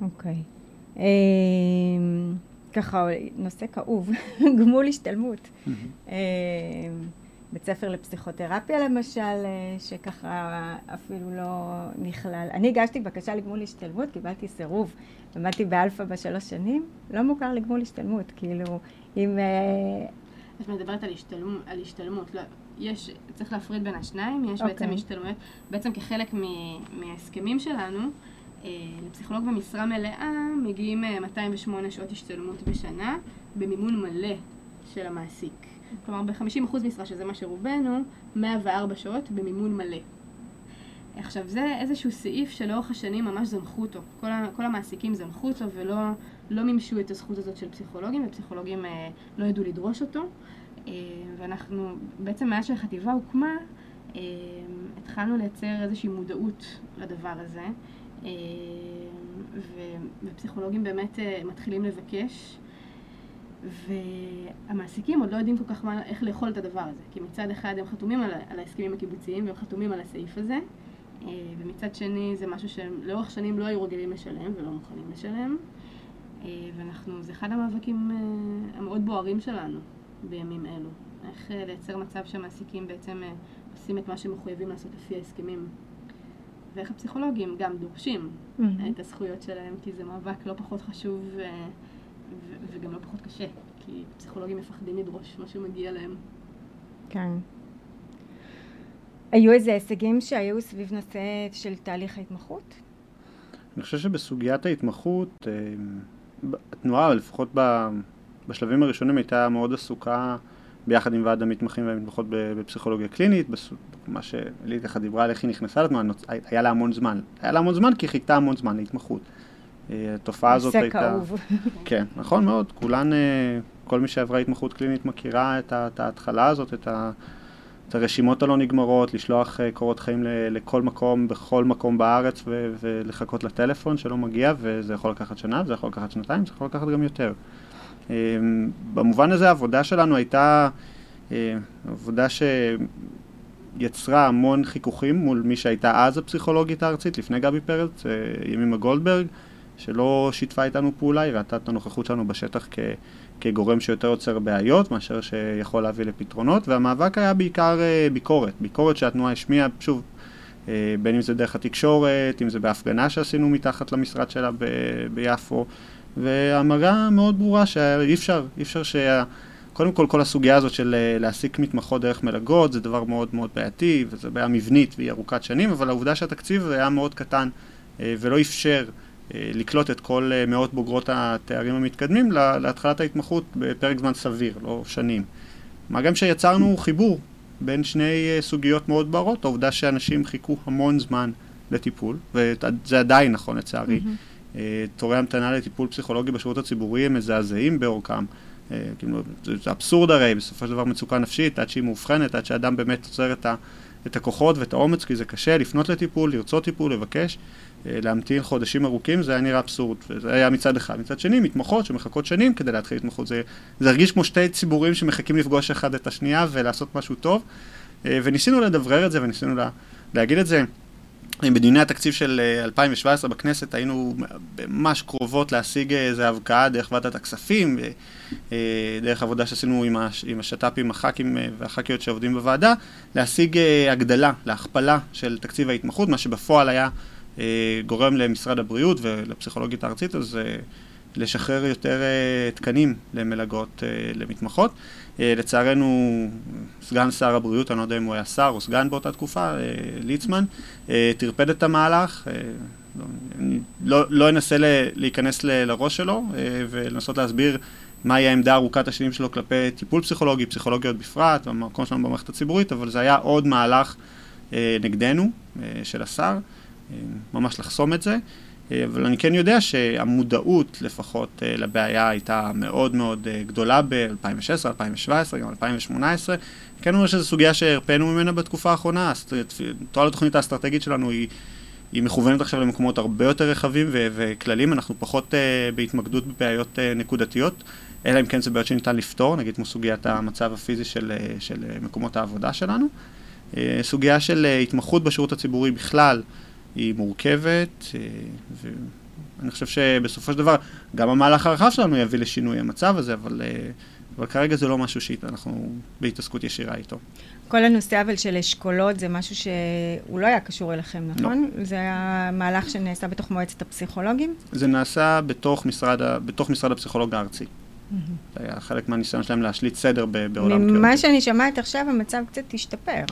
אוקיי. Okay. אמ, ככה, נושא כאוב, <laughs> גמול השתלמות. בית ספר לפסיכותרפיה למשל, אה, שככה אפילו לא נכלל. אני הגשתי בקשה לגמול השתלמות, קיבלתי סירוב. למדתי באלפא בשלוש שנים, לא מוכר לגמול השתלמות, כאילו, אם... את מדברת על, השתלמ... על השתלמות, לא, יש, צריך להפריד בין השניים, יש okay. בעצם אוקיי. השתלמויות, בעצם כחלק מ, מההסכמים שלנו, אה, לפסיכולוג במשרה מלאה מגיעים אה, 208 שעות השתלמות בשנה, במימון מלא של המעסיק. כלומר, ב-50% משרה, שזה מה שרובנו, 104 שעות במימון מלא. עכשיו, זה איזשהו סעיף שלאורך השנים ממש זנחו אותו. כל, כל המעסיקים זנחו אותו ולא לא מימשו את הזכות הזאת של פסיכולוגים, ופסיכולוגים אה, לא ידעו לדרוש אותו. אה, ואנחנו, בעצם מאז שהחטיבה הוקמה, אה, התחלנו לייצר איזושהי מודעות לדבר הזה. אה, ופסיכולוגים באמת אה, מתחילים לבקש. והמעסיקים עוד לא יודעים כל כך מה, איך לאכול את הדבר הזה, כי מצד אחד הם חתומים על, על ההסכמים הקיבוציים והם חתומים על הסעיף הזה, אה, ומצד שני זה משהו שהם לאורך שנים לא היו רגילים לשלם ולא מוכנים לשלם, אה, ואנחנו, זה אחד המאבקים אה, המאוד בוערים שלנו בימים אלו, איך לייצר מצב שהמעסיקים בעצם עושים את מה שהם מחויבים לעשות לפי ההסכמים. ואיך הפסיכולוגים גם דורשים mm-hmm. את הזכויות שלהם, כי זה מאבק לא פחות חשוב וגם לא פחות קשה, כי פסיכולוגים מפחדים לדרוש מה שמגיע להם. כן. היו איזה הישגים שהיו סביב נושא של תהליך ההתמחות? אני חושב שבסוגיית ההתמחות, אה, התנועה, לפחות בשלבים הראשונים, הייתה מאוד עסוקה ביחד עם ועד המתמחים והמתמחות בפסיכולוגיה קלינית, מה שלי ככה דיברה על איך היא נכנסה לתנועה, היה לה המון זמן. היה לה המון זמן כי היא חיכתה המון זמן להתמחות. אה, התופעה הזאת הייתה... נושא כאוב. כן, נכון מאוד. כולן, אה, כל מי שעברה התמחות קלינית מכירה את ההתחלה הזאת, את ה... את הרשימות הלא נגמרות, לשלוח uh, קורות חיים לכל מקום, בכל מקום בארץ ו- ולחכות לטלפון שלא מגיע, וזה יכול לקחת שנה, וזה יכול לקחת שנתיים, זה יכול לקחת גם יותר. Um, במובן הזה העבודה שלנו הייתה uh, עבודה שיצרה המון חיכוכים מול מי שהייתה אז הפסיכולוגית הארצית, לפני גבי פרץ, ימימה גולדברג, שלא שיתפה איתנו פעולה, היא ראתה את הנוכחות שלנו בשטח כ... כגורם שיותר יוצר בעיות מאשר שיכול להביא לפתרונות, והמאבק היה בעיקר אה, ביקורת, ביקורת שהתנועה השמיעה, שוב, אה, בין אם זה דרך התקשורת, אם זה בהפגנה שעשינו מתחת למשרד שלה ב- ביפו, והאמרה מאוד ברורה שאי אפשר, אי אפשר שה... קודם כל, כל הסוגיה הזאת של אה, להעסיק מתמחות דרך מלגות זה דבר מאוד מאוד בעייתי, וזו בעיה מבנית והיא ארוכת שנים, אבל העובדה שהתקציב היה מאוד קטן ולא אפשר לקלוט את כל אה, מאות בוגרות התארים המתקדמים להתחלת ההתמחות בפרק זמן סביר, לא שנים. מה גם שיצרנו חיבור בין שני אה, סוגיות מאוד ברות, העובדה שאנשים חיכו המון זמן לטיפול, וזה עדיין נכון לצערי. Mm-hmm. תורי המתנה לטיפול פסיכולוגי בשירות הציבורי הם מזעזעים באורכם. כאילו, זה אבסורד הרי, בסופו של דבר מצוקה נפשית, עד שהיא מאובחנת, עד שאדם באמת עוצר את, ה, את הכוחות ואת האומץ, כי זה קשה לפנות לטיפול, לרצות טיפול, לבקש. אה, להמתין חודשים ארוכים, זה היה נראה אבסורד, וזה היה מצד אחד. מצד שני, מתמחות שמחכות שנים כדי להתחיל התמחות. זה, זה הרגיש כמו שתי ציבורים שמחכים לפגוש אחד את השנייה ולעשות משהו טוב, אה, וניסינו לדברר את זה וניסינו לה, להגיד את זה. בדיוני התקציב של 2017 אה, בכנסת היינו ממש קרובות להשיג איזה הבקעה דרך ועדת הכספים, דרך עבודה שעשינו עם, הש, עם השת"פים, הח"כים והח"כיות שעובדים בוועדה, להשיג הגדלה, להכפלה של תקציב ההתמחות, מה שבפועל היה אה, גורם למשרד הבריאות ולפסיכולוגית הארצית, אז אה, לשחרר יותר אה, תקנים למלגות למתמחות. לצערנו, סגן שר הבריאות, אני לא יודע אם הוא היה שר או סגן באותה תקופה, ליצמן, טרפד את המהלך. אני לא, לא אנסה להיכנס לראש שלו ולנסות להסביר מהי העמדה ארוכת השנים שלו כלפי טיפול פסיכולוגי, פסיכולוגיות בפרט, והמקום שלנו במערכת הציבורית, אבל זה היה עוד מהלך נגדנו של השר. ממש לחסום את זה. אבל אני כן יודע שהמודעות לפחות אה, לבעיה הייתה מאוד מאוד אה, גדולה ב-2016, 2017, גם 2018. כן אומר שזו סוגיה שהרפאנו ממנה בתקופה האחרונה, תואר לתוכנית האסטרטגית שלנו היא, היא מכוונת עכשיו למקומות הרבה יותר רחבים ו- וכלליים, אנחנו פחות uh, בהתמקדות בבעיות uh, נקודתיות, אלא אם כן זה בעיות שניתן לפתור, נגיד כמו סוגיית המצב הפיזי של, של מקומות העבודה שלנו. Uh, סוגיה של uh, התמחות בשירות הציבורי בכלל, היא מורכבת, אה, ואני חושב שבסופו של דבר גם המהלך הרחב שלנו יביא לשינוי המצב הזה, אבל, אה, אבל כרגע זה לא משהו שאנחנו בהתעסקות ישירה איתו. כל הנושא אבל של אשכולות זה משהו שהוא לא היה קשור אליכם, נכון? לא. זה היה מהלך שנעשה בתוך מועצת הפסיכולוגים? זה נעשה בתוך משרד, בתוך משרד הפסיכולוג הארצי. זה היה חלק מהניסיון שלהם להשליט סדר בעולם. ממה שאני שומעת עכשיו, המצב קצת השתפר.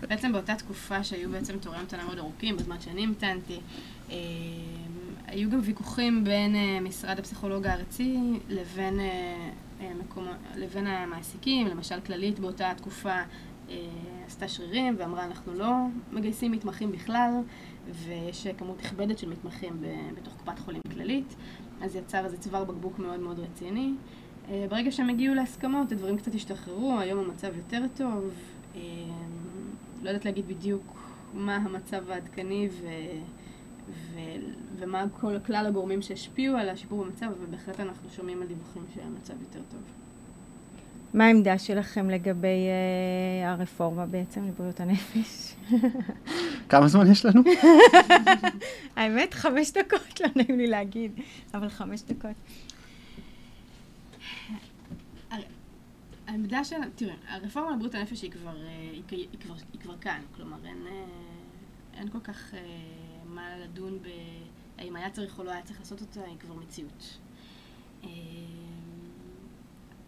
בעצם באותה תקופה שהיו בעצם תורי המתנה מאוד ארוכים, בזמן שאני המתנתי, אה, היו גם ויכוחים בין אה, משרד הפסיכולוג הארצי לבין, אה, מקום, לבין המעסיקים, למשל כללית באותה תקופה עשתה שרירים ואמרה אנחנו לא מגייסים מתמחים בכלל ויש כמות נכבדת של מתמחים בתוך קופת חולים כללית אז יצר איזה צוואר בקבוק מאוד מאוד רציני. ברגע שהם הגיעו להסכמות הדברים קצת השתחררו, היום המצב יותר טוב לא יודעת להגיד בדיוק מה המצב העדכני ו... ו... ומה כל כלל הגורמים שהשפיעו על השיפור במצב, אבל בהחלט אנחנו שומעים על דיווחים שהמצב יותר טוב. מה העמדה שלכם לגבי uh, הרפורמה בעצם לבריאות הנפש? <laughs> כמה זמן יש לנו? <laughs> האמת, חמש דקות, לא נעים לי להגיד, אבל חמש דקות. העמדה של, תראה, הרפורמה לבריאות הנפש היא כבר, אה, היא, היא, כבר, היא כבר כאן, כלומר אין, אה, אין כל כך אה, מה לדון ב... האם היה צריך או לא היה צריך לעשות אותה, היא כבר מציאות.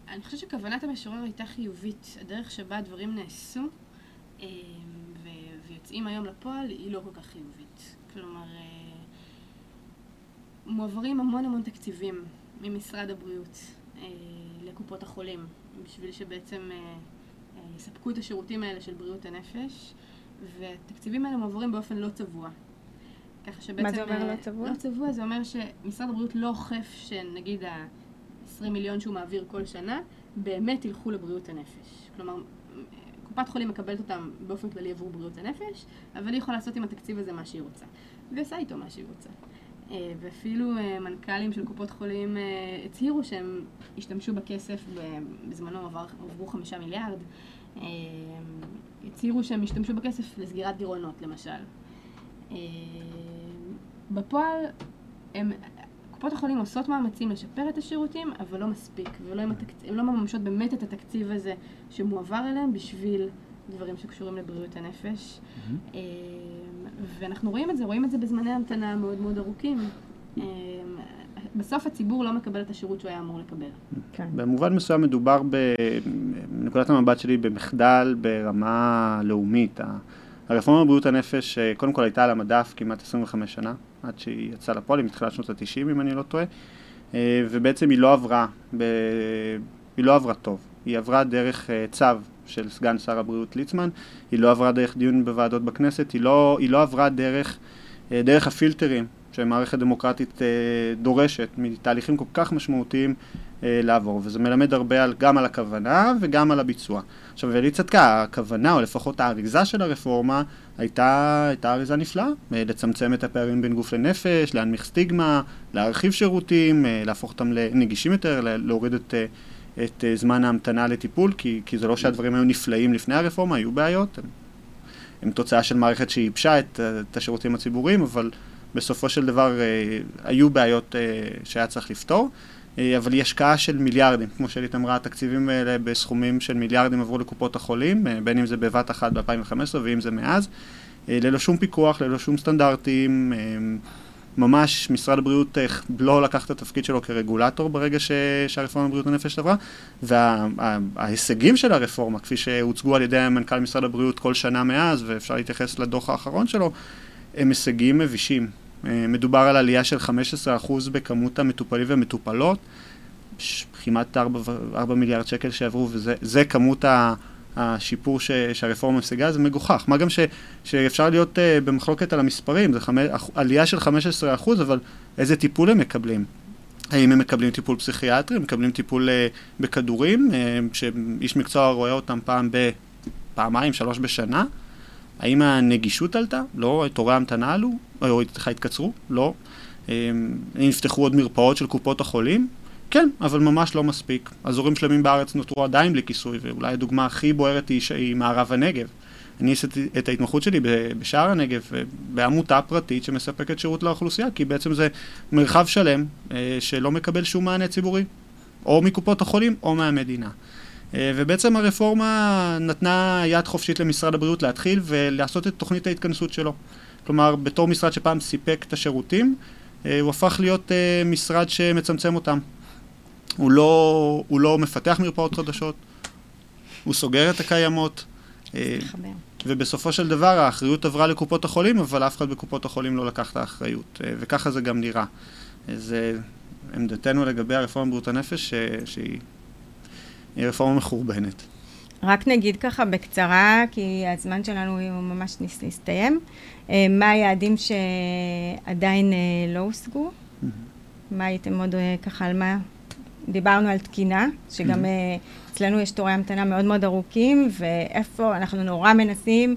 אני חושבת שכוונת המשורר הייתה חיובית. הדרך שבה הדברים נעשו ויוצאים היום לפועל היא לא כל כך חיובית. כלומר, מועברים המון המון תקציבים ממשרד הבריאות לקופות החולים בשביל שבעצם אה, אה, יספקו את השירותים האלה של בריאות הנפש, והתקציבים האלה מועברים באופן לא צבוע. ככה שבעצם... מה זה אומר לא אה, צבוע? לא צבוע זה אומר שמשרד הבריאות לא אוכף שנגיד ה-20 מיליון שהוא מעביר כל שנה, באמת ילכו לבריאות הנפש. כלומר, קופת חולים מקבלת אותם באופן כללי עבור בריאות הנפש, אבל היא יכולה לעשות עם התקציב הזה מה שהיא רוצה. והיא עושה איתו מה שהיא רוצה. אה, ואפילו אה, מנכ"לים של קופות חולים אה, הצהירו שהם השתמשו בכסף, בזמנו עברו חמישה מיליארד, הצהירו שהם השתמשו בכסף לסגירת גירעונות למשל. בפועל הם, קופות החולים עושות מאמצים לשפר את השירותים, אבל לא מספיק, והן לא מממשות באמת את התקציב הזה שמועבר אליהם בשביל דברים שקשורים לבריאות הנפש. Mm-hmm. ואנחנו רואים את זה, רואים את זה בזמני המתנה מאוד מאוד ארוכים. אמ, בסוף הציבור לא מקבל את השירות שהוא היה אמור לקבל. כן. במובן מסוים מדובר בנקודת המבט שלי במחדל ברמה לאומית. הרפורמה בבריאות הנפש אה, קודם כל הייתה על המדף כמעט 25 שנה, עד שהיא יצאה לפועל, היא מתחילת שנות ה-90 אם אני לא טועה, אה, ובעצם היא לא עברה, ב... היא לא עברה טוב, היא עברה דרך אה, צו של סגן שר הבריאות ליצמן, היא לא עברה דרך דיון בוועדות בכנסת, היא לא, היא לא עברה דרך, אה, דרך הפילטרים שמערכת דמוקרטית אה, דורשת מתהליכים כל כך משמעותיים אה, לעבור, וזה מלמד הרבה על, גם על הכוונה וגם על הביצוע. עכשיו, ואלי צדקה, הכוונה, או לפחות האריזה של הרפורמה, הייתה, הייתה אריזה נפלאה, לצמצם את הפערים בין גוף לנפש, להנמיך סטיגמה, להרחיב שירותים, להפוך אותם לנגישים יותר, להוריד את את uh, זמן ההמתנה לטיפול, כי, כי זה לא שהדברים היו נפלאים לפני הרפורמה, היו בעיות. הם, הם תוצאה של מערכת שייבשה את, את השירותים הציבוריים, אבל בסופו של דבר uh, היו בעיות שהיה צריך לפתור. אבל היא השקעה של מיליארדים, כמו שלית אמרה, התקציבים האלה בסכומים של מיליארדים עברו לקופות החולים, בין אם זה בבת אחת ב-2015 ואם זה מאז, ללא שום פיקוח, ללא שום סטנדרטים. ממש משרד הבריאות לא לקח את התפקיד שלו כרגולטור ברגע ש... שהרפורמה בבריאות הנפש עברה, וההישגים וה... של הרפורמה, כפי שהוצגו על ידי מנכ"ל משרד הבריאות כל שנה מאז, ואפשר להתייחס לדוח האחרון שלו, הם הישגים מבישים. אה, מדובר על עלייה של 15% בכמות המטופלים והמטופלות, כמעט 4, 4 מיליארד שקל שעברו, וזה כמות ה... השיפור ש, שהרפורמה משיגה זה מגוחך. מה גם ש, שאפשר להיות uh, במחלוקת על המספרים, זה חמי, עלייה של 15%, אבל איזה טיפול הם מקבלים? האם הם מקבלים טיפול פסיכיאטרי, הם מקבלים טיפול uh, בכדורים, uh, שאיש מקצוע רואה אותם פעם בפעמיים, שלוש בשנה? האם הנגישות עלתה? לא. תורי ההמתנה עלו? או התקצרו? לא. נפתחו עוד מרפאות של קופות החולים? כן, אבל ממש לא מספיק. אזורים שלמים בארץ נותרו עדיין בלי כיסוי, ואולי הדוגמה הכי בוערת היא, היא מערב הנגב. אני עשיתי את ההתמחות שלי בשער הנגב, בעמותה פרטית שמספקת שירות לאוכלוסייה, כי בעצם זה מרחב שלם אה, שלא מקבל שום מענה ציבורי, או מקופות החולים או מהמדינה. אה, ובעצם הרפורמה נתנה יד חופשית למשרד הבריאות להתחיל ולעשות את תוכנית ההתכנסות שלו. כלומר, בתור משרד שפעם סיפק את השירותים, אה, הוא הפך להיות משרד שמצמצם אותם. הוא לא, הוא לא מפתח מרפאות חדשות, הוא סוגר את הקיימות. אה, ובסופו של דבר האחריות עברה לקופות החולים, אבל אף אחד בקופות החולים לא לקח את האחריות, אה, וככה זה גם נראה. זה עמדתנו לגבי הרפורמה בבריאות הנפש, שהיא רפורמה מחורבנת. רק נגיד ככה בקצרה, כי הזמן שלנו הוא ממש נסתיים, אה, מה היעדים שעדיין לא הושגו? מה הייתם עוד ככה על מה? דיברנו על תקינה, שגם mm-hmm. אצלנו יש תורי המתנה מאוד מאוד ארוכים, ואיפה אנחנו נורא מנסים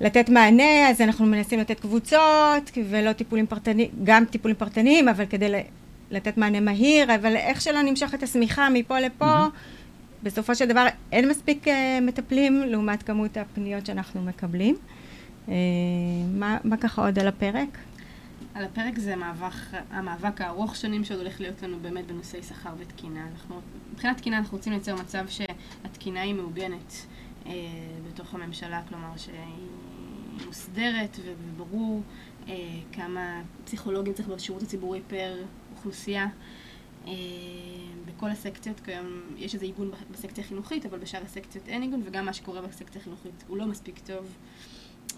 לתת מענה, אז אנחנו מנסים לתת קבוצות, ולא טיפולים פרטניים, גם טיפולים פרטניים, אבל כדי לתת מענה מהיר, אבל איך שלא נמשך את השמיכה מפה לפה, mm-hmm. בסופו של דבר אין מספיק uh, מטפלים לעומת כמות הפניות שאנחנו מקבלים. Uh, מה, מה ככה עוד על הפרק? על הפרק זה המאבק, המאבק הארוך שנים שעוד הולך להיות לנו באמת בנושאי שכר ותקינה. אנחנו, מבחינת תקינה אנחנו רוצים לייצר מצב שהתקינה היא מעוגנת אה, בתוך הממשלה, כלומר שהיא מוסדרת וברור אה, כמה פסיכולוגים צריך בשירות הציבורי פר אוכלוסייה. אה, בכל הסקציות כיום יש איזה עיגון בסקציה החינוכית, אבל בשאר הסקציות אין עיגון, וגם מה שקורה בסקציה החינוכית הוא לא מספיק טוב.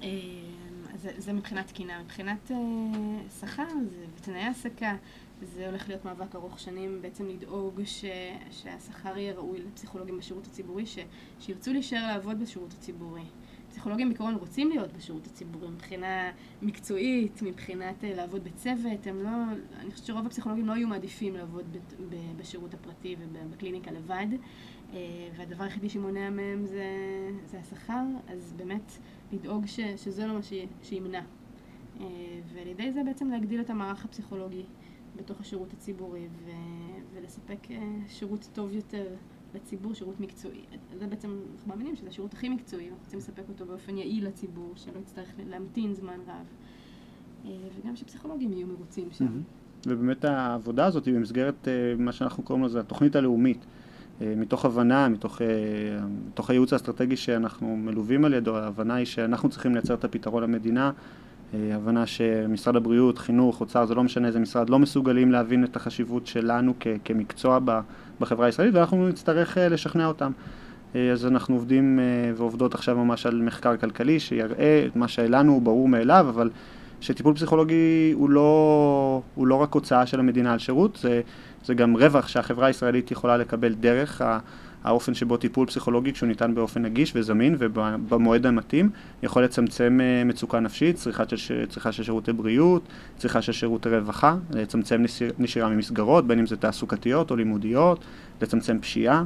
אה, זה, זה מבחינת תקינה. מבחינת uh, שכר ותנאי העסקה, זה הולך להיות מאבק ארוך שנים, בעצם לדאוג ש, שהשכר יהיה ראוי לפסיכולוגים בשירות הציבורי, ש, שירצו להישאר לעבוד בשירות הציבורי. פסיכולוגים בעיקרון רוצים להיות בשירות הציבורי מבחינה מקצועית, מבחינת uh, לעבוד בצוות, הם לא, אני חושבת שרוב הפסיכולוגים לא היו מעדיפים לעבוד ב, ב, בשירות הפרטי ובקליניקה לבד, uh, והדבר היחידי שמונע מהם זה, זה השכר, אז באמת לדאוג ש, שזה לא מה ש, שימנע. אה, ועל ידי זה בעצם להגדיל את המערך הפסיכולוגי בתוך השירות הציבורי ו, ולספק אה, שירות טוב יותר לציבור, שירות מקצועי. זה בעצם, אנחנו מאמינים שזה השירות הכי מקצועי, אנחנו רוצים לספק אותו באופן יעיל לציבור, שלא יצטרך להמתין זמן רב. אה, וגם שפסיכולוגים יהיו מרוצים שם. ובאמת העבודה הזאת היא במסגרת מה שאנחנו קוראים לזה התוכנית הלאומית. אה, מתוך הבנה, מתוך, אה, מתוך הייעוץ האסטרטגי שאנחנו מלווים על ידו, ההבנה היא שאנחנו צריכים לייצר את הפתרון למדינה, אה, הבנה שמשרד הבריאות, חינוך, אוצר, זה לא משנה איזה משרד, לא מסוגלים להבין את החשיבות שלנו כ- כמקצוע בחברה הישראלית ואנחנו נצטרך לשכנע אותם. אז אנחנו עובדים ועובדות עכשיו ממש על מחקר כלכלי שיראה את מה שלנו הוא ברור מאליו, אבל שטיפול פסיכולוגי הוא לא, הוא לא רק הוצאה של המדינה על שירות, זה, זה גם רווח שהחברה הישראלית יכולה לקבל דרך האופן שבו טיפול פסיכולוגי, כשהוא ניתן באופן נגיש וזמין ובמועד המתאים, יכול לצמצם אה, מצוקה נפשית, צריכה של, צריכה של שירותי בריאות, צריכה של שירותי רווחה, לצמצם נשירה ממסגרות, בין אם זה תעסוקתיות או לימודיות, לצמצם פשיעה.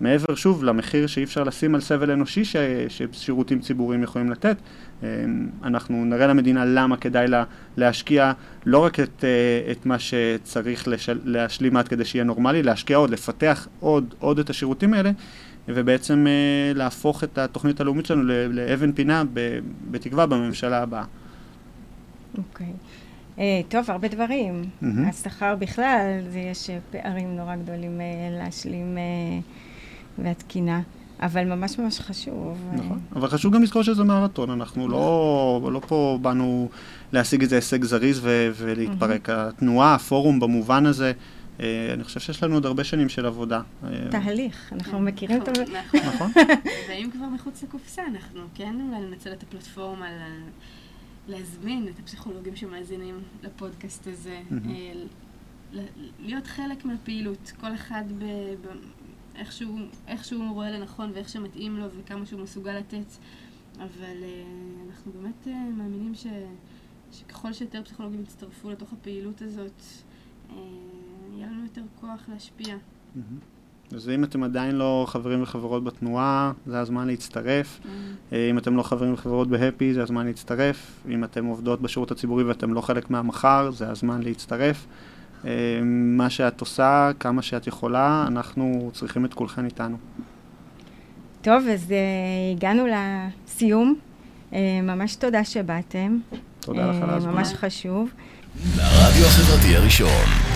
מעבר שוב למחיר שאי אפשר לשים על סבל אנושי ש, ששירותים ציבוריים יכולים לתת, אמ, אנחנו נראה למדינה למה כדאי לה להשקיע לא רק את, אה, את מה שצריך לשל, להשלים עד כדי שיהיה נורמלי, להשקיע עוד, לפתח עוד, עוד את השירותים האלה ובעצם אה, להפוך את התוכנית הלאומית שלנו לאבן פינה בתקווה בממשלה הבאה. אוקיי. Okay. אה, uh, טוב, הרבה דברים. Mm-hmm. השכר בכלל, זה יש פערים נורא גדולים uh, להשלים uh, והתקינה. אבל ממש ממש חשוב. נכון, אבל חשוב גם לזכור שזה מרתון, אנחנו לא, לא פה באנו להשיג איזה הישג זריז ו- ולהתפרק. התנועה, הפורום במובן הזה, אה, אני חושב שיש לנו עוד הרבה שנים של עבודה. אה, תהליך, אנחנו מכירים את ה... נכון. נכון. <laughs> ואם כבר מחוץ לקופסה, אנחנו כן אולי ננצל את הפלטפורמה להזמין את הפסיכולוגים שמאזינים לפודקאסט הזה, אה, להיות חלק מהפעילות, כל אחד איך שהוא, איך שהוא רואה לנכון ואיך שמתאים לו וכמה שהוא מסוגל לתת. אבל uh, אנחנו באמת uh, מאמינים ש, שככל שיותר פסיכולוגים יצטרפו לתוך הפעילות הזאת, uh, יהיה לנו יותר כוח להשפיע. Mm-hmm. אז אם אתם עדיין לא חברים וחברות בתנועה, זה הזמן להצטרף. Mm-hmm. אם אתם לא חברים וחברות בהפי, זה הזמן להצטרף. אם אתם עובדות בשירות הציבורי ואתם לא חלק מהמחר, זה הזמן להצטרף. אה, מה שאת עושה, כמה שאת יכולה, אנחנו צריכים את כולכן איתנו. טוב, אז uh, הגענו לסיום. Uh, ממש תודה שבאתם. תודה לך על ההזמנה. ממש חשוב. הרדיו החברתי הראשון.